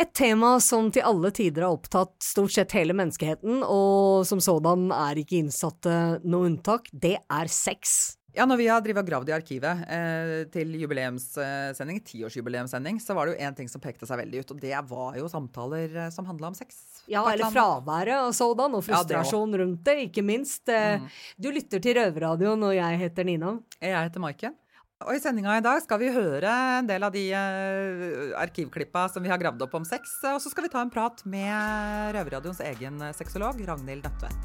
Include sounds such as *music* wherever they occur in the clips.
Et tema som til alle tider har opptatt stort sett hele menneskeheten, og som sådan er ikke innsatte noe unntak, det er sex. Ja, når vi har drivet gravd i arkivet eh, til jubileumssending, tiårsjubileumssending, så var det jo én ting som pekte seg veldig ut, og det var jo samtaler eh, som handla om sex. Ja, eller fraværet og sådan, og frustrasjon ja, rundt det, ikke minst. Eh, mm. Du lytter til Røverradioen, og jeg heter Nina. Jeg heter Maiken. Og I sendinga i dag skal vi høre en del av de uh, arkivklippa som vi har gravd opp om sex. Og så skal vi ta en prat med Røverradioens egen sexolog, Ragnhild Nødtvedt.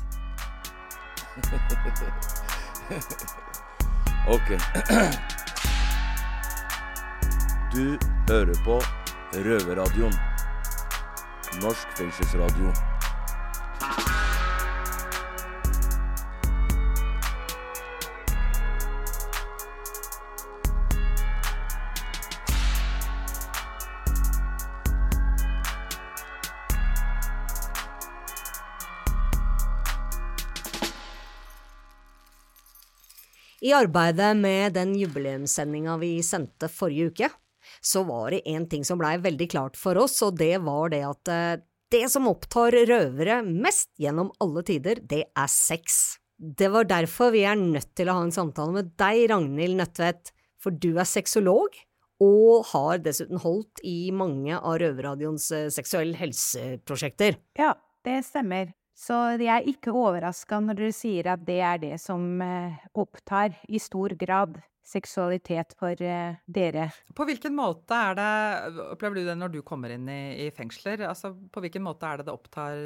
*laughs* ok. Du hører på Røverradioen. Norsk fengselsradio. I arbeidet med den jubileumssendinga vi sendte forrige uke, så var det én ting som blei veldig klart for oss, og det var det at eh, det som opptar røvere mest gjennom alle tider, det er sex. Det var derfor vi er nødt til å ha en samtale med deg, Ragnhild Nødtvedt, for du er sexolog, og har dessuten holdt i mange av Røverradioens seksuell helse-prosjekter. Ja, det stemmer. Så jeg er ikke overraska når dere sier at det er det som eh, opptar i stor grad seksualitet for eh, dere. På hvilken måte er det Opplever du det når du kommer inn i, i fengsler? Altså, på hvilken måte er det det opptar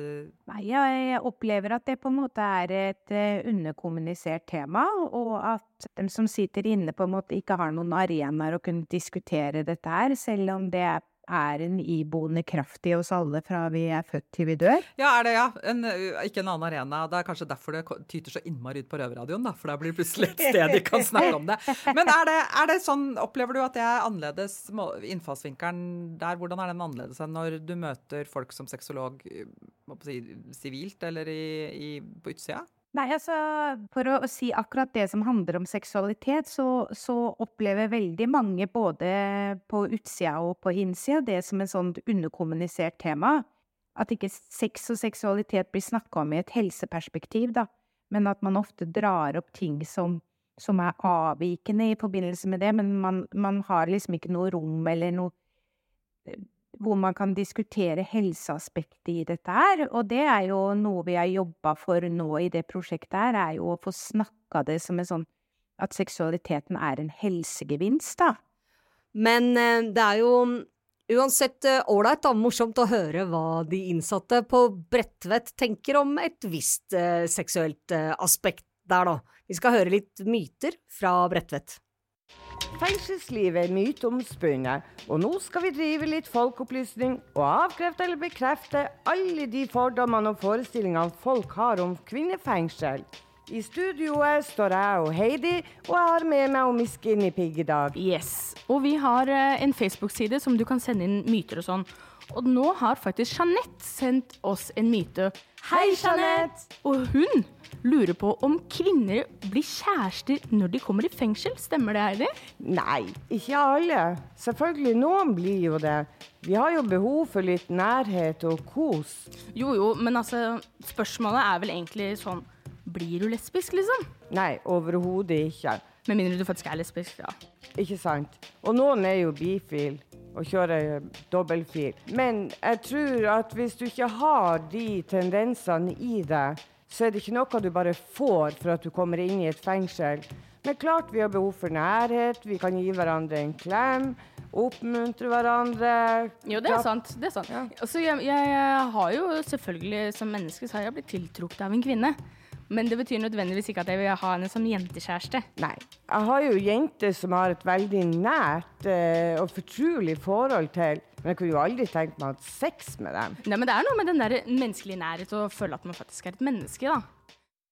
Nei, Jeg opplever at det på en måte er et uh, underkommunisert tema, og at de som sitter inne, på en måte ikke har noen arenaer å kunne diskutere dette her, selv om det er er en iboende kraft i oss alle fra vi er født til vi dør. Ja, er det, ja. En, ikke en annen arena. Det er kanskje derfor det tyter så innmari ut på Røverradioen, da. For da blir det plutselig et sted de kan snakke om det. Men er det, er det sånn, opplever du at det er annerledes, innfallsvinkelen der, hvordan er den annerledes enn når du møter folk som sexolog sivilt eller i, i, på utsida? Nei, altså, for å si akkurat det som handler om seksualitet, så, så opplever veldig mange både på utsida og på innsida det som et sånn underkommunisert tema. At ikke sex og seksualitet blir snakka om i et helseperspektiv, da, men at man ofte drar opp ting som, som er avvikende i forbindelse med det, men man, man har liksom ikke noe rom eller noe hvor man kan diskutere helseaspektet i dette her. Og det er jo noe vi har jobba for nå i det prosjektet her, er jo å få snakka det som en sånn at seksualiteten er en helsegevinst, da. Men eh, det er jo uansett eh, ålreit og morsomt å høre hva de innsatte på Bredtvet tenker om et visst uh, seksuelt aspekt der, da. Vi skal høre litt myter fra Bredtvet. Fengselslivet er myteomspunnet, og nå skal vi drive litt folkeopplysning og avkrefte eller bekrefte alle de fordommene og forestillingene folk har om kvinnefengsel. I studioet står jeg og Heidi, og jeg har med meg Miss Skinny Pig i dag. Yes, Og vi har eh, en Facebook-side som du kan sende inn myter og sånn. Og nå har faktisk Jeanette sendt oss en myte. Hei, Jeanette! Og hun lurer på om kvinner blir kjærester når de kommer i fengsel. Stemmer det, Heidi? Nei, ikke alle. Selvfølgelig, noen blir jo det. Vi har jo behov for litt nærhet og kos. Jo jo, men altså, spørsmålet er vel egentlig sånn Blir du lesbisk, liksom? Nei, overhodet ikke. Med mindre du faktisk er lesbisk, ja. Ikke sant. Og noen er jo bifil og kjører dobbeltfil. Men jeg tror at hvis du ikke har de tendensene i deg, så er det ikke noe du bare får for at du kommer inn i et fengsel. Men klart vi har behov for nærhet, vi kan gi hverandre en klem. Oppmuntre hverandre. Jo, det er sant. Det er sant. Ja. Altså, jeg, jeg, har jo selvfølgelig som menneske så har jeg blitt tiltrukket av en kvinne. Men det betyr nødvendigvis ikke at jeg vil ha henne som jentekjæreste. Nei. Jeg har jo jenter som har et veldig nært uh, og fortrolig forhold til men jeg kunne jo aldri tenkt meg å ha sex med dem. Nei, men det er noe med den der menneskelige nærhet og føle at man faktisk er et menneske, da.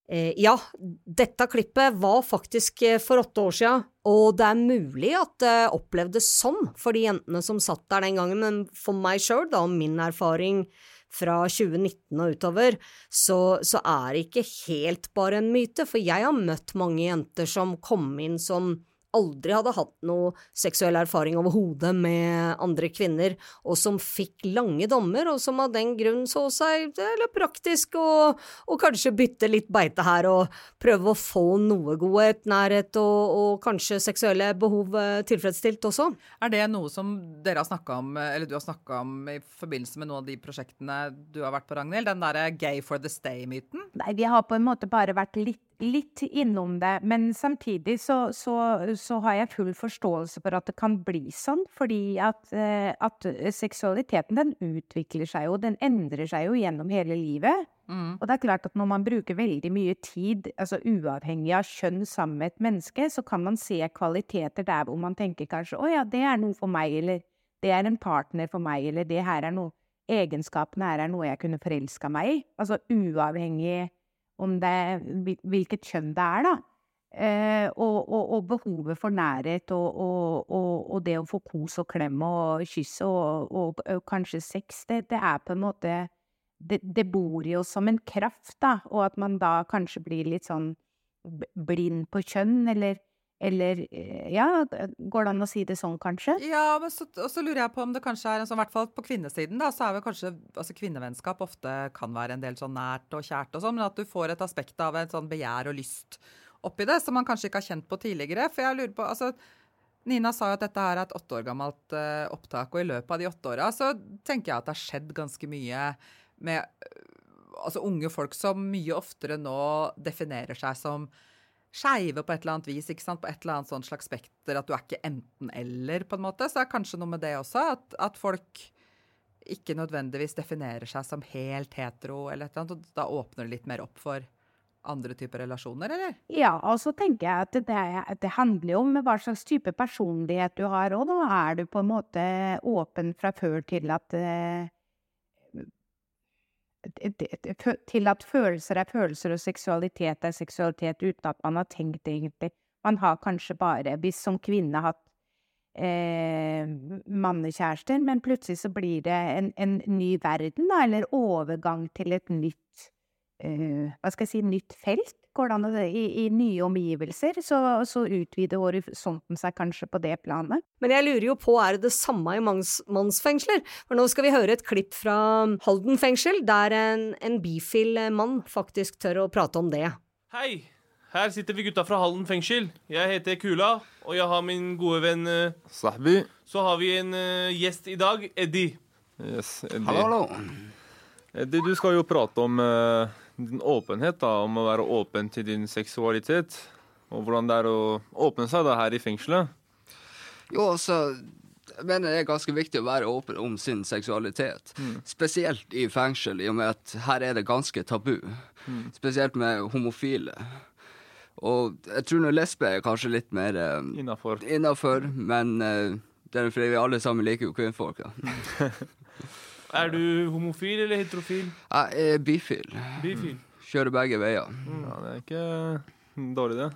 Eh, ja, dette klippet var faktisk eh, for åtte år siden, og det er mulig at det opplevdes sånn for de jentene som satt der den gangen, men for meg sjøl, da, min erfaring fra 2019 og utover, så, så er det ikke helt bare en myte, for jeg har møtt mange jenter som kom inn som aldri hadde hatt noe seksuell erfaring overhodet med andre kvinner, og som fikk lange dommer, og som av den grunn så seg eller praktisk å, og kanskje bytte litt beite her og prøve å få noe godhet, nærhet og, og kanskje seksuelle behov eh, tilfredsstilt også. Er det noe som dere har snakka om, eller du har snakka om i forbindelse med noen av de prosjektene du har vært på, Ragnhild? Den derre gay for the stay-myten? Nei, vi har på en måte bare vært litt, litt innom det. Men samtidig så, så, så, har jeg full forståelse for at det kan bli sånn. Fordi at, eh, at seksualiteten den utvikler seg jo, den endrer seg jo gjennom hele livet. Mm. Og det er klart at når man bruker veldig mye tid, altså uavhengig av kjønn, sammen med et menneske, så kan man se kvaliteter der hvor man tenker kanskje å ja, det er noe for meg, eller det er en partner for meg, eller det her er noe Egenskapene her er noe jeg kunne forelska meg i. Altså uavhengig om det hvilket kjønn det er, da. Eh, og, og, og, behovet for nærhet og, og, det å få kos og klem og kyss og, kanskje sex, det, det, er på en måte det, det bor i oss som en kraft, da, og at man da kanskje blir litt sånn blind på kjønn, eller eller eh, ja, går det an å si det sånn, kanskje? Ja, men så, og så lurer jeg på om det kanskje er en sånn, i hvert fall på kvinnesiden, da, så er vel kanskje altså kvinnevennskap ofte kan være en del sånn nært og kjært og sånn, men at du får et aspekt av et sånn begjær og lyst oppi det, som man kanskje ikke har kjent på tidligere. For jeg lurer på, altså Nina sa jo at dette her er et åtte år gammelt uh, opptak, og i løpet av de åtte åra så tenker jeg at det har skjedd ganske mye med uh, altså unge folk som mye oftere nå definerer seg som skeive på et eller annet vis, ikke sant? på et eller annet sånn slags spekter, at du er ikke enten-eller, på en måte. Så det er kanskje noe med det også, at, at, folk ikke nødvendigvis definerer seg som helt hetero eller et eller annet, og da åpner det litt mer opp for andre typer relasjoner, eller? Ja, og så tenker jeg at det, det, handler jo om hva slags type personlighet du har òg. Da er du på en måte åpen fra før til at eh, til at følelser er følelser og seksualitet er seksualitet, uten at man har tenkt egentlig. Man har kanskje bare, hvis som kvinne, hatt eh, mannekjærester, men plutselig så blir det en, en ny verden, da, eller overgang til et nytt eh, Hva skal jeg si, nytt felt. Går det an å i, i nye omgivelser, så, så utvider horisonten seg kanskje på det planet. Men jeg lurer jo på, er det det samme i mannsfengsler? For nå skal vi høre et klipp fra Halden fengsel, der en, en bifil mann faktisk tør å prate om det. Hei! Her sitter vi gutta fra Halden fengsel. Jeg heter Kula, og jeg har min gode venn uh, Sahbi. Så har vi en uh, gjest i dag, Eddie. Yes, Eddie. Hallo, hallo. Eddie, du skal jo prate om uh, din åpenhet, da, om å være åpen til din seksualitet. Og hvordan det er å åpne seg da her i fengselet. Jo, altså jeg mener det er ganske viktig å være åpen om sin seksualitet. Mm. Spesielt i fengsel, i og med at her er det ganske tabu. Mm. Spesielt med homofile. Og jeg tror nå lesbe er kanskje litt mer uh, innafor. men uh, det er fordi vi alle sammen liker jo kvinnfolk. Ja. *laughs* *laughs* Er du homofil eller heterofil? Jeg er bifil. Bifil. Kjører begge veier. Mm. Ja, Det er ikke dårlig, det.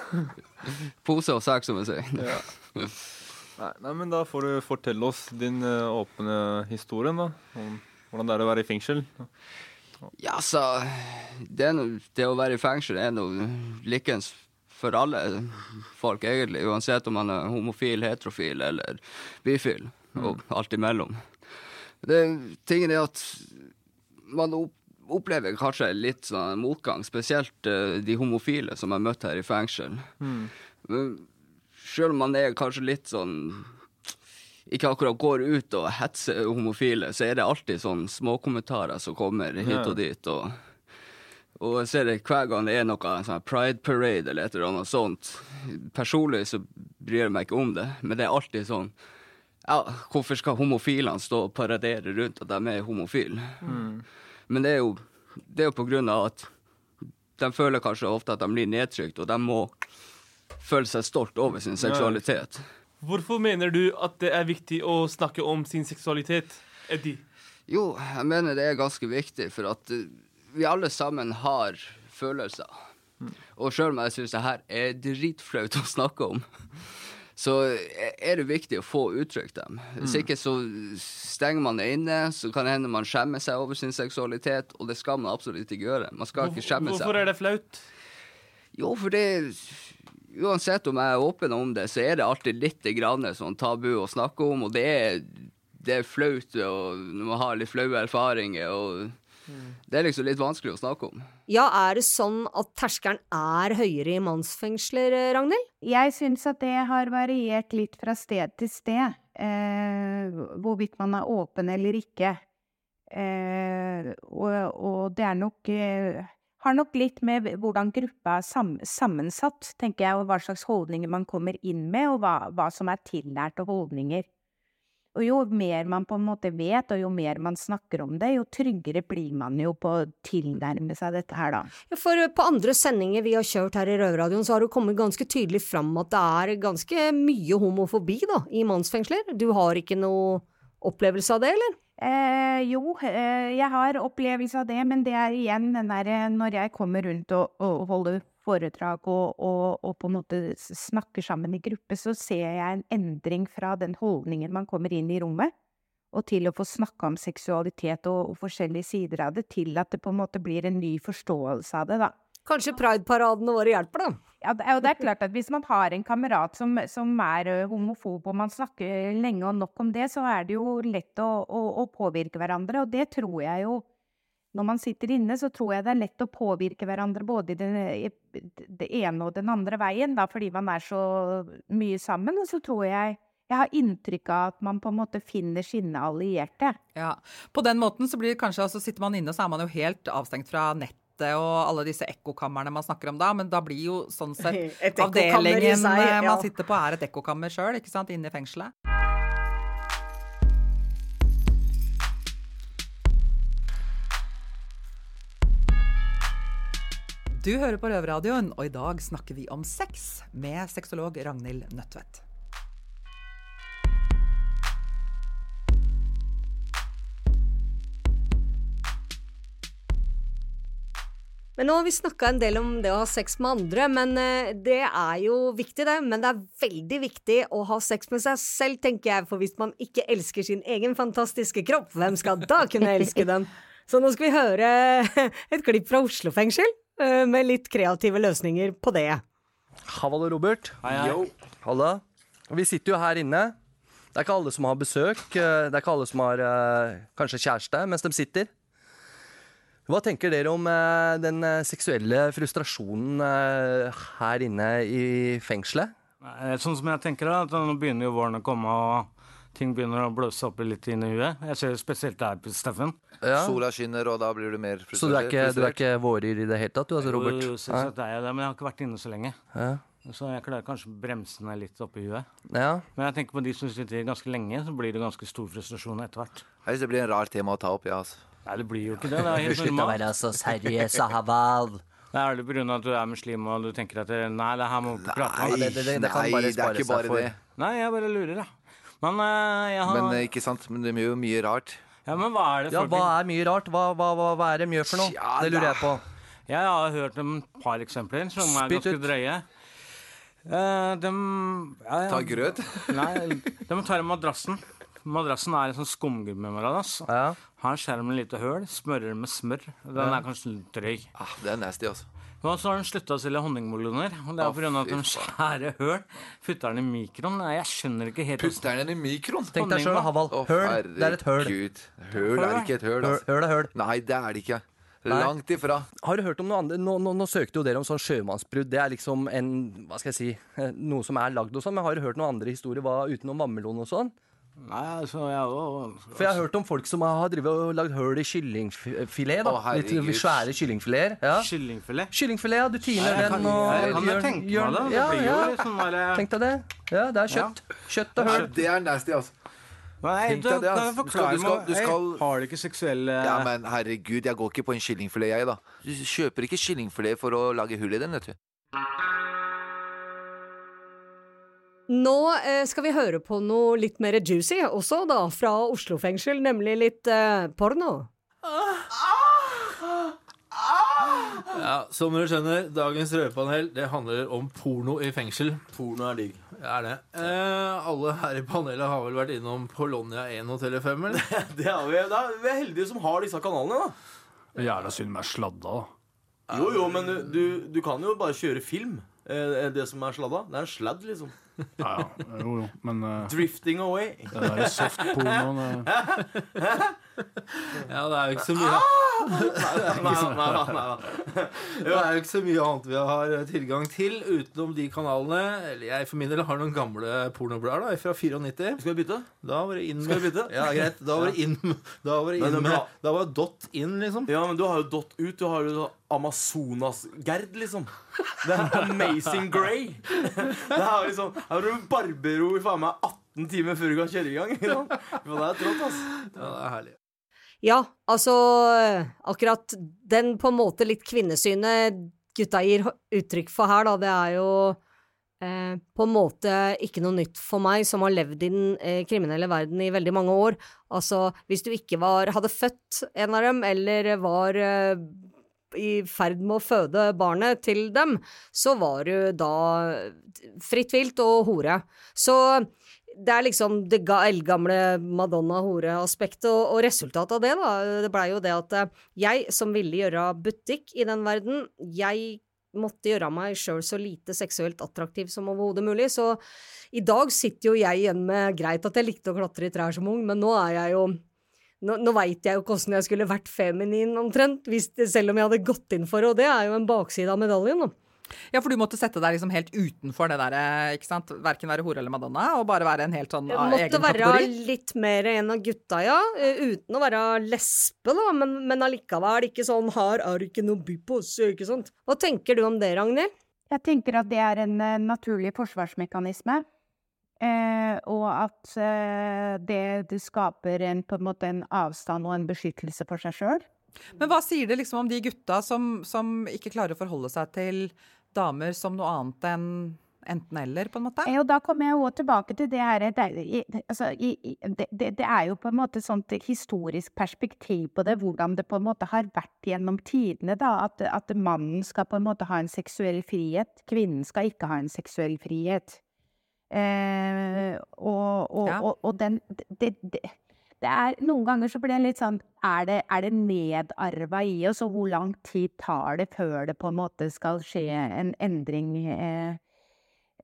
*laughs* Pose og sekk, som vi sier. Ja. *laughs* Nei, nei, men da får du fortelle oss din uh, åpne historie, da. Om hvordan det er å være i fengsel. Ja, så det, no, det, å være i fengsel er noe likens for alle folk, egentlig. Uansett om man er homofil, heterofil eller bifil, og mm. alt imellom. Det, tingen er at man opplever kanskje litt sånn motgang, spesielt uh, de homofile som er møtt her i fengsel. Mm. Selv om man er kanskje litt sånn ikke akkurat går ut og hetser homofile, så er det alltid sånn småkommentarer som kommer hit og dit. og og jeg ser det hver gang det er noe sånn pride parade eller et eller annet sånt. Personlig så bryr jeg meg ikke om det, men det er alltid sånn ja, hvorfor skal homofilene stå og paradere rundt at de er homofile? Mm. Men det er, jo, det er jo på grunn av at de føler kanskje ofte at de blir nedtrykt, og de må føle seg stolt over sin seksualitet. Hvorfor mener du at det er viktig å snakke om sin seksualitet, Eddie? Jo, jeg mener det er ganske viktig, for at eh, vi alle sammen har følelser. Mm. Og sjøl om jeg syns det her er dritflaut å snakke om, så er det viktig å få uttrykt dem. Hvis mm. ikke så stenger man det inne, så kan det hende man skjemmer seg over sin seksualitet, og det skal man absolutt ikke gjøre. Man skal ikke skjemme seg. Hvorfor er det flaut? Jo, for det uansett om jeg er åpen om det, så er det alltid litt grann sånn tabu å snakke om, og det er, det er flaut når man har litt flaue erfaringer. og Det er liksom litt vanskelig å snakke om. Ja, er det sånn at terskelen er høyere i mannsfengsler, eh, Ragnhild? Jeg syns at det har variert litt fra sted til sted, eh, hvorvidt man er åpen eller ikke. Eh, og, og det er nok eh, har nok litt med hvordan gruppa er sam sammensatt, tenker jeg, og hva slags holdninger man kommer inn med, og hva, hva som er tillærte holdninger. Og jo mer man på en måte vet, og jo mer man snakker om det, jo tryggere blir man jo på å tilnærme seg dette her, da. Ja, For eh, på andre sendinger vi har kjørt her i Røverradioen, så har det kommet ganske tydelig fram at det er ganske mye homofobi da, i mannsfengsler. Du har ikke noe opplevelse av det, eller? Eh, jo, eh, jeg har opplevelse av det, men det er igjen den derre når jeg kommer rundt og, og holder foredrag og, og, og, på en måte snakker sammen i gruppe, så ser jeg en endring fra den holdningen man kommer inn i rommet, og til å få snakke om seksualitet og, og forskjellige sider av det, til at det på en måte blir en ny forståelse av det, da. Kanskje prideparadene våre hjelper, da? Ja, det, og det er klart at hvis man har en kamerat som, som er homofob, og man snakker lenge og nok om det, så er det jo lett å, å, å påvirke hverandre, og det tror jeg jo når man sitter inne, så tror jeg det er lett å påvirke hverandre både i det, i det ene og den andre veien, da, fordi man er så mye sammen. Og så tror jeg jeg har inntrykk av at man på en måte finner sine allierte. Ja, På den måten så blir det kanskje, altså sitter man inne, så er man jo helt avstengt fra nettet og alle disse ekkokamrene man snakker om da, men da blir jo sånn sett *laughs* avdelingen seg, eh, ja. man sitter på er et ekkokammer sjøl, ikke sant, inne i fengselet. Du hører på Røverradioen, og i dag snakker vi om sex med sexolog Ragnhild Nødtvedt. Men nå har vi snakka en del om det å ha sex med andre, men eh, det er jo viktig, det. Men det er veldig viktig å ha sex med seg selv, tenker jeg, for hvis man ikke elsker sin egen fantastiske kropp, hvem skal da kunne elske den? *laughs* Så nå skal vi høre et klipp fra Oslo fengsel, med litt kreative løsninger på det. Hallo, Robert. Hei, hei. Halla. Vi sitter jo her inne. Det er ikke alle som har besøk. eh, Det er ikke alle som har eh, kanskje kjæreste mens de sitter. Hva tenker dere om eh, den eh, seksuelle frustrasjonen eh, her inne i fengselet? Nei, Sånn som jeg tenker det, at Nå begynner jo våren å komme, og ting begynner å blåse opp litt inn i huet. Jeg ser det spesielt der Steffen. Ja. Sola skinner, og da blir du mer frustrert. Så du er ikke, du er ikke våryr i det hele tatt, du altså, Robert? Jo, jo, selvsagt er jeg det, men jeg har ikke vært inne så lenge. Ja. Så jeg klarer kanskje å bremse ned litt oppi huet. Ja. Men jeg tenker på de som sitter ganske lenge, så blir det ganske stor frustrasjon etter hvert. Jeg synes det blir en rar tema å ta opp, ja. Altså. Nei, det blir jo ikke det. Det er helt Slutt å være så seriøs, Ahaval. Det *laughs* er det av at du er muslim og du tenker at det, Nei, det her må vi prate om. det- det- det- det kan nei, bare det er ikke bare for. det. Nei, jeg bare lurer, da. Men eh, har Men eh, ikke sant, men det er jo mye rart. Ja, men hva er det Ja, hva er mye rart? Hva, hva, hva, hva er det mye for noe? Ja, Det lurer jeg på. Jeg har hørt et par eksempler som er ganske drøye. Eh, de ja, ja. Ta grøt. *laughs* Nei, de tar madrassen. Madrassen er en sånn skumgummimadrass. Ja. Har skjermen lite høl, smører den med smør. Den er kanskje litt drøy. Ah, det er nasty, altså. Og så har de slutta å selge honningmeloner. Og det er pga. at den de skjærer høl, putter den i mikroen. Nei, Jeg skjønner ikke helt Putter den i mikroen? Tenk deg sjøl, Haval. Høl, det er et høl. Gud. Høl er ikke et høl, altså. høl er høl. Nei, det er det ikke. Nei. Langt ifra. Har du hørt om noe annet? Nå, nå, nå søkte jo dere om sånn sjømannsbrudd. Det er liksom en, hva skal jeg si, eh, noe som er lagd og sånn. Men har du hørt noen andre historier hva, utenom vannmelon og sånn? Nei, altså, jeg òg For jeg har hørt om folk som har drivet og lagd høl i kyllingfilet. da. Å. Litt svære kyllingfileter. Ja. Kyllingfilet. Kyllingfilet, ja. Du tiner Jeg kan, den og jeg kan jo gjør- tenke gjør- meg det. Det Ja, blir jo ja. litt sånn der Tenk deg det. Ja, det er kjøtt. Kjøtt og høl. Det er nasty, altså. Nei, Tenk du, deg det, ass. Du skal- du skal- meg du skal- Hei, Har du ikke seksuelle Ja, men herregud, jeg går ikke på en kyllingfilet, jeg, da. Du kjøper ikke kyllingfilet for å lage hull i den, vet du. Nå eh, skal vi høre på noe litt mer juicy også, da, fra Oslo fengsel, nemlig litt eh, porno. Ja, Som dere skjønner, dagens røverpanel det handler om porno i fengsel. Porno er digg. Det er det. Eh, alle her i panelet har vel vært innom Polonia 1 og Tele5, eller? *laughs* Det er vi. Da, vi er heldige som har disse kanalene, da. Jævla synd med sladda, da. Jo, jo, men du, du kan jo bare kjøre film eh, det som er sladda. Det er en sladd, liksom. Ja, ja. Jo, jo. Men uh, Drifting away. det der softpornoen eh, *laughs* *laughs* Ja, det er jo ikke så mye Nei, nei, nei, nei, nei. Det er jo ikke så mye annet vi har tilgang til utenom de kanalene. Eller jeg for min del har noen gamle pornoblader fra 94. Skal vi bytte? Da var det inn Skal vi bytte? Ja, greit. Da var det inn Da var det inn med. Da var det dot in, liksom. Ja, men du har jo dot ut. Du har jo Amazonas-Gerd, liksom. Det er Amazing Grey. Det er liksom Her har du barbero i faen meg 18 timer før du kan kjøre i gang. det er trått, ass. Ja, det er herlig. Ja, altså akkurat den på en måte litt kvinnesynet gutta gir uttrykk for her, da, det er jo eh, på en måte ikke noe nytt for meg som har levd i den eh, kriminelle verden i veldig mange år. Altså, hvis du ikke var, hadde født en av dem, eller var eh, i ferd med å føde barnet til dem, så var du da fritt vilt og hore. Så det er liksom det ga- eldgamle Madonna-hore-aspektet, og, og resultatet av det, da, det blei jo det at eh, jeg som ville gjøre butikk i den verden, jeg måtte gjøre meg sjøl så lite seksuelt attraktiv som overhodet mulig, så i dag sitter jo jeg igjen med greit at jeg likte å klatre i trær som ung, men nå er jeg jo nå, nå veit jeg jo hvordan jeg skulle vært feminin, omtrent, hvis, selv om jeg hadde gått inn for det, og det er jo en bakside av medaljen, da. Ja, for du måtte sette deg liksom helt utenfor det der, ikke sant? Verken være hore eller madonna, og bare være en helt sånn egen kategori? måtte være litt mer en av gutta, ja. eh, Uten å være lesbe, da, men, men allikevel ikke sånn her er det ikke noe by på oss, ikke sant. Hva tenker du om det, Ragnhild? Jeg tenker at det er en uh, naturlig forsvarsmekanisme. Uh, og at uh, det, det skaper en, på en måte en avstand og en beskyttelse for seg sjøl. Men hva sier det liksom om de gutta som, som ikke klarer å forholde seg til damer som noe annet enn enten-eller, på en måte? Og da kommer jeg jo tilbake til det her det, er- altså, det, det, det er jo på en måte et sånt historisk perspektiv på det, hvordan det på en måte har vært gjennom tidene. da, At, at mannen skal på en måte ha en seksuell frihet, kvinnen skal ikke ha en seksuell frihet. Eh, og, og, og, og den det, det, er, Noen ganger så blir det litt sånn Er det, er det nedarva i oss, og hvor lang tid tar det før det på en måte skal skje en endring? Eh,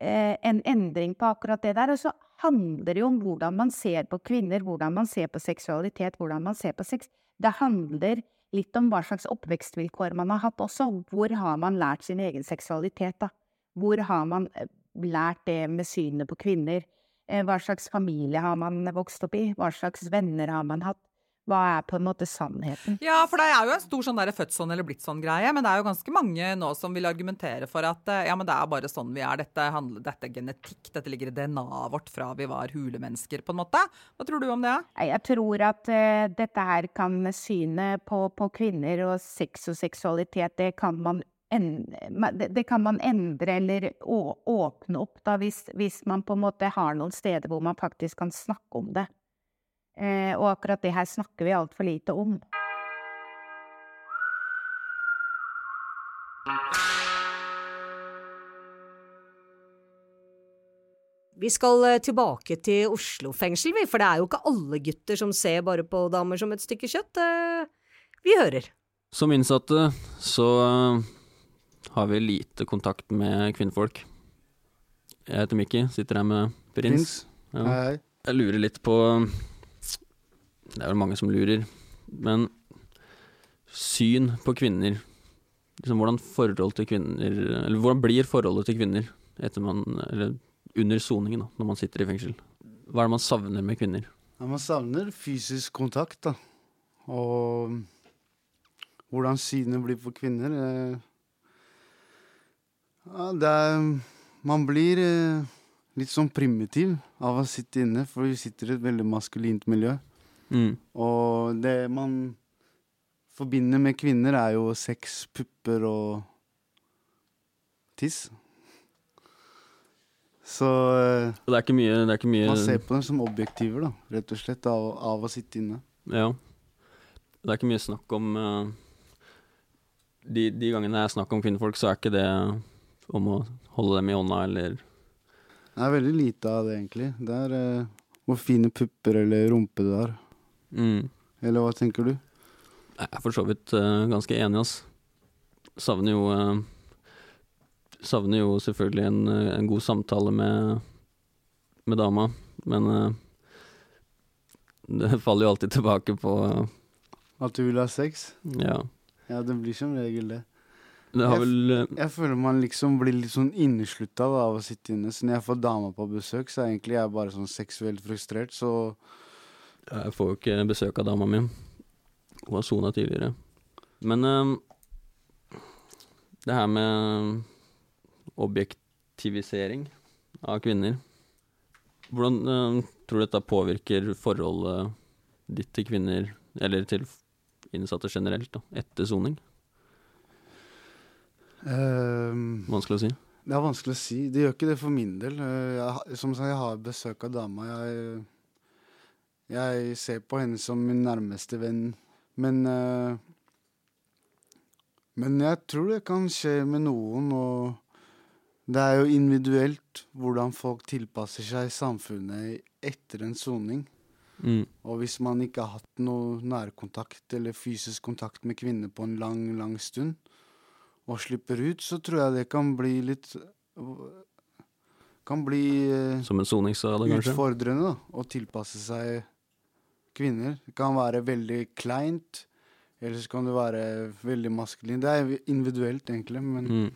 eh, en endring på akkurat det der. Og så handler det jo om hvordan man ser på kvinner, hvordan man ser på seksualitet, hvordan man ser på sex. Det handler litt om hva slags oppvekstvilkår man har hatt også. Hvor har man lært sin egen seksualitet, da? Hvor har man eh, lært det med synet på kvinner? Eh, Hva slags familie har man vokst opp i? Hva slags venner har man hatt? Hva er på en måte sannheten? Ja, for det er jo en stor sånn der født sånn eller blitt sånn-greie, men det er jo ganske mange nå som vil argumentere for at eh, ja, men det er bare sånn vi er. Dette, handler, dette er genetikk, dette ligger i DNA-et vårt fra vi var hulemennesker, på en måte. Hva tror du om det? Jeg tror at uh, dette her kan synet på, på kvinner og sex og seksualitet, det kan man, en, det, det kan man endre eller å, åpne opp da, hvis, hvis man på en måte har noen steder hvor man faktisk kan snakke om det. Eh, og akkurat det her snakker vi altfor lite om. Vi skal eh, tilbake til Oslo fengsel, vi, for det er jo ikke alle gutter som ser bare på damer som et stykke kjøtt. Eh, Vi hører. Som innsatte så eh, har vi lite kontakt med kvinnfolk. Jeg heter Mikki, sitter her med Prins. Prins. Hei, hei. Jeg lurer litt på Det er vel mange som lurer, men syn på kvinner liksom Hvordan forhold til kvinner Eller hvordan blir forholdet til kvinner etter man Eller under soningen, da, når man sitter i fengsel? Hva er det man savner med kvinner? Ja, man savner fysisk kontakt, da. Og hvordan synet blir på kvinner. eh, Ja, det er Man blir eh, litt sånn primitiv av å sitte inne, for vi sitter i et veldig maskulint miljø. Mm. Og det man forbinder med kvinner, er jo sex, pupper og tiss. Så eh, det er mye, det er ikke mye man ser på dem som objektiver, da, rett og slett, av, av å sitte inne. Ja. Det er ikke mye snakk om uh, de, de gangene det er snakk om kvinnfolk, så er ikke det om å holde dem i hånda eller Det er veldig lite av det, egentlig. Det er eh, hvor fine pupper eller rumpe du har. mm. Eller hva tenker du? Jeg er for så vidt eh, ganske enig, ass. Savner jo eh, savner jo selvfølgelig en, eh, en god samtale med, med dama, men eh, *laughs* det faller jo alltid tilbake på eh, At du vil ha sex? Ja. Ja, det blir som regel det. Har jeg, vel, eh, jeg føler man liksom blir litt sånn inneslutta av å sitte inne. Så når jeg får dama på besøk, så er jeg egentlig jeg bare sånn seksuelt frustrert, så Jeg får jo ikke besøk av dama mi. Hun har sona tidligere. Men eh, det her med objektivisering av kvinner Hvordan eh, tror du dette påvirker forholdet ditt til kvinner, eller til innsatte generelt, da, etter soning? Ehm, Vanskelig å si. Det er vanskelig å si. Det gjør ikke det for min del. Eh, Jeg, som sagt, jeg har besøk av dama. Jeg, jeg ser på henne som min nærmeste venn. Men uh, Men jeg tror det kan skje med noen, og det er jo individuelt hvordan folk tilpasser seg samfunnet etter en soning. Mm. Og hvis man ikke har hatt noe nærkontakt eller fysisk kontakt med kvinner på en lang, lang stund, og slipper ut, så tror jeg det kan bli litt Kan bli eh, Som en soningsskade, kanskje? utfordrende da, å tilpasse seg kvinner. Det kan være veldig kleint, eller så kan det være veldig maskulin. Det er individuelt, egentlig, men, Mm.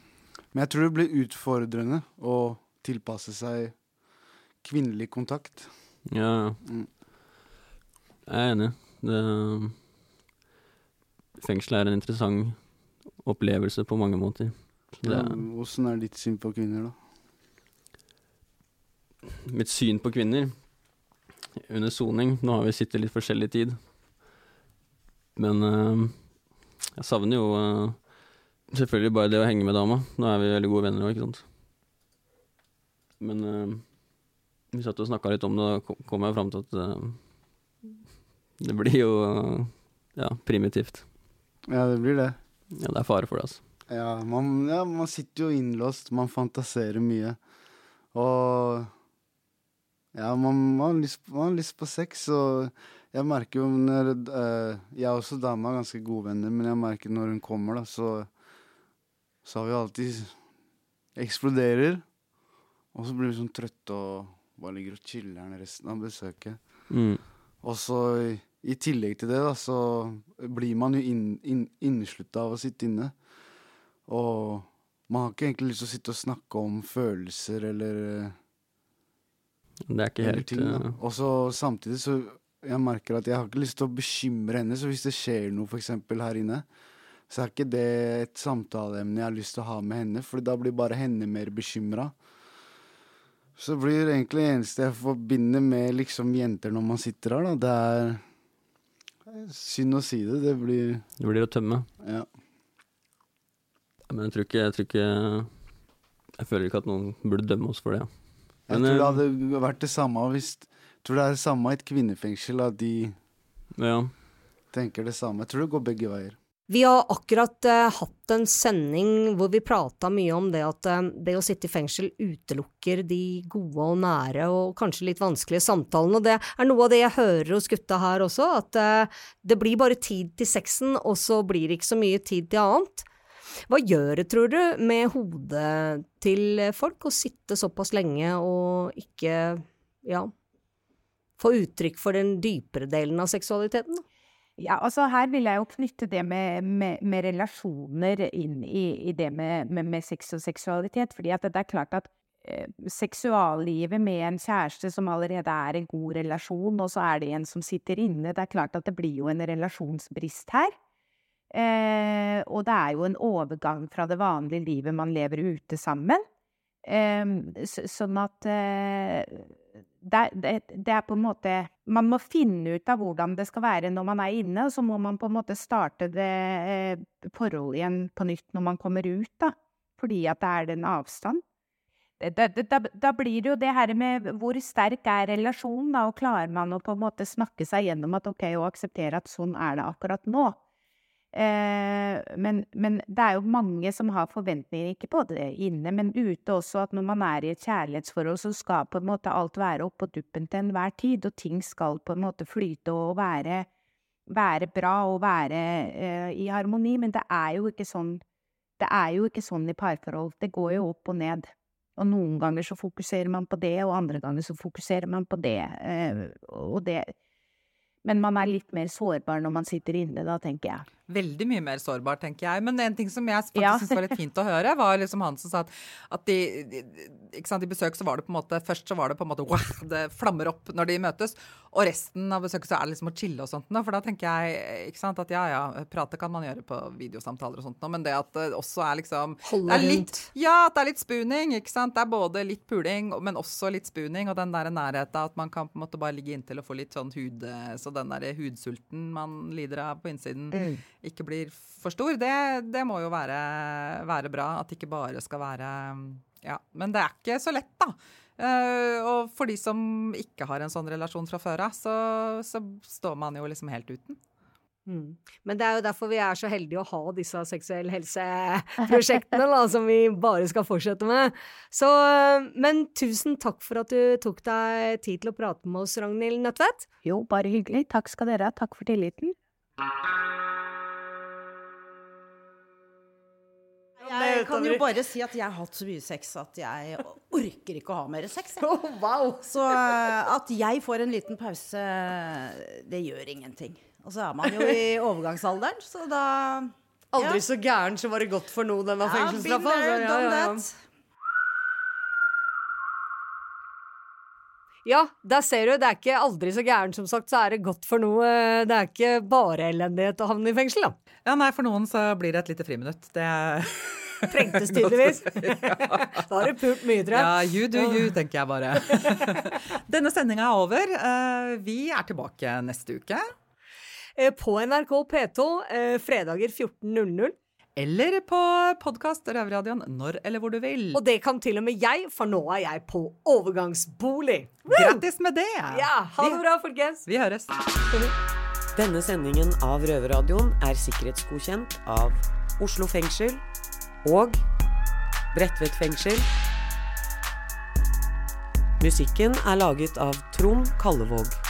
men jeg tror det blir utfordrende å tilpasse seg kvinnelig kontakt. Ja, ja. Mm. Jeg er enig. Det, fengsel er en interessant opplevelse på mange måter. Åssen er ditt syn på kvinner, da? mitt syn på kvinner under soning Nå har vi sittet litt forskjellig tid. Men eh, jeg savner jo eh, selvfølgelig bare det å henge med dama. Nå er vi veldig gode venner òg, ikke sant. Men eh, vi satt og snakka litt om det, og kom- kom jeg fram til at det blir jo ja, primitivt. Ja, det blir det. Ja, det er fare for det, altså. Ja man, ja, man sitter jo innlåst, man fantaserer mye. Og ja, man, man, har, lyst, man har lyst på sex, og jeg merker jo når uh, Jeg er også dama ganske gode venner, men jeg merker når hun kommer, da, så Så har vi alltid Eksploderer. Og så blir vi sånn trøtte og bare ligger og chiller'n resten av besøket. Mm. Og så i, tillegg til det, da, så blir man jo inn, inn, av å sitte inne. Og man har ikke egentlig lyst til å sitte og snakke om følelser eller Det er ikke helt ting, eh, Og så samtidig så jeg merker at jeg har ikke lyst til å bekymre henne, så hvis det skjer noe eksempel her inne, så er ikke det et samtaleemne jeg har lyst til å ha med henne, for da blir bare henne mer bekymra. Så blir det egentlig det eneste jeg forbinder med liksom jenter når man sitter her, da, det er Synd å si det, det blir Det blir å tømme. Ja. Men jeg tror ikke Jeg, tror ikke, jeg føler ikke at noen burde dømme oss for det. Jeg tror det eh, hadde vært det samme hvis Jeg tror det er det samme i et kvinnefengsel, at de Ja. tenker det samme. Jeg tror det går begge veier. Vi har akkurat eh, hatt en sending hvor vi prata mye om det at eh, det å sitte i fengsel utelukker de gode og nære og kanskje litt vanskelige samtalene. Og det er noe av det jeg hører hos gutta her også, at eh, det blir bare tid til sexen, og så blir det ikke så mye tid til annet. Hva gjør det, tror du, med hodet til folk å sitte såpass lenge og ikke, ja, få uttrykk for den dypere delen av seksualiteten? Ja, altså her vil jeg jo knytte det med, med, med relasjoner inn i, i det med, med, sex og seksualitet. fordi at det er klart at eh, seksuallivet med en kjæreste som allerede er en god relasjon, og så er det en som sitter inne, det er klart at det blir jo en relasjonsbrist her. Eh, og det er jo en overgang fra det vanlige livet man lever ute sammen. Eh, så, sånn at eh, det, det, det er på en måte Man må finne ut av hvordan det skal være når man er inne, og så må man på en måte starte det eh, forholdet igjen på nytt når man kommer ut, da. Fordi at det er den avstand. Det, da, da blir det jo det her med hvor sterk er relasjonen, da, og klarer man å på en måte snakke seg gjennom at ok, og akseptere at sånn er det akkurat nå. Eh, men, men det er jo mange som har forventninger, ikke både inne, men ute også, at når man er i et kjærlighetsforhold, så skal på en måte alt være oppå duppen til enhver tid, og ting skal på en måte flyte og være, være bra og være eh, i harmoni, men det er jo ikke sånn Det er jo ikke sånn i parforhold. Det går jo opp og ned. Og noen ganger så fokuserer man på det, og andre ganger så fokuserer man på det. eh, Og det Men man er litt mer sårbar når man sitter inne, da, tenker jeg. Veldig mye mer sårbar, tenker jeg. Men en ting som jeg faktisk Ja. synes var litt fint å høre, var liksom han som sa at, at de, de, ikke sant, i besøk så var det på en måte Først så var det på en måte wow, det flammer opp når de møtes, og resten av besøket så er det liksom å chille og sånt noe. For da tenker jeg ikke sant, at ja ja, prate kan man gjøre på videosamtaler og sånt noe, men det at det også er liksom Holde det er litt. Ja, at det er litt spooning, ikke sant. Det er både litt puling, men også litt spooning, og den der nærheten at man kan på en måte bare ligge inntil og få litt sånn hud Så den der hudsulten man lider av på innsiden Mm. Ikke blir for stor, det, det må jo være, være bra. At det ikke bare skal være Ja. Men det er ikke så lett, da. Uh, og for de som ikke har en sånn relasjon fra før av, så, så står man jo liksom helt uten. Mm. Men det er jo derfor vi er så heldige å ha disse seksuell helse-prosjektene, da, som vi bare skal fortsette med. Så, men tusen takk for at du tok deg tid til å prate med oss, Ragnhild Nødtvedt. Jo, bare hyggelig. Takk skal dere ha. Takk for tilliten. Jeg kan jo bare si at jeg har hatt så mye sex at jeg orker ikke å ha mer sex. *laughs* wow! Så eh, at jeg får en liten pause, det gjør ingenting. Og så er man jo i *laughs* overgangsalderen, så da Aldri så gæren, så var det godt for noe, denne Ja, fengselsstraffa. ja, ja, der ser du. Det er ikke aldri så gæren, som sagt, så er det godt for noe. Det er ikke bare elendighet å havne i fengsel, da. Ja, nei, for noen så blir det et lite friminutt. Det *laughs* Trengtes tydeligvis. *laughs* da har du pult mye, tror jeg. Ja, you do you, tenker jeg bare. *laughs* Denne sendinga er over. Eh, Vi er tilbake neste uke. Eh, På NRK P2 eh, fredager 14.00. Eller på podkast Røverradioen når eller hvor du vil. Og det kan til og med jeg, for nå er jeg på overgangsbolig. Grattis med det! Ja, ha det bra, folkens. Vi høres. Denne sendingen av Røverradioen er sikkerhetsgodkjent av Oslo fengsel og Bredtvet fengsel. Musikken er laget av Trond Kallevåg.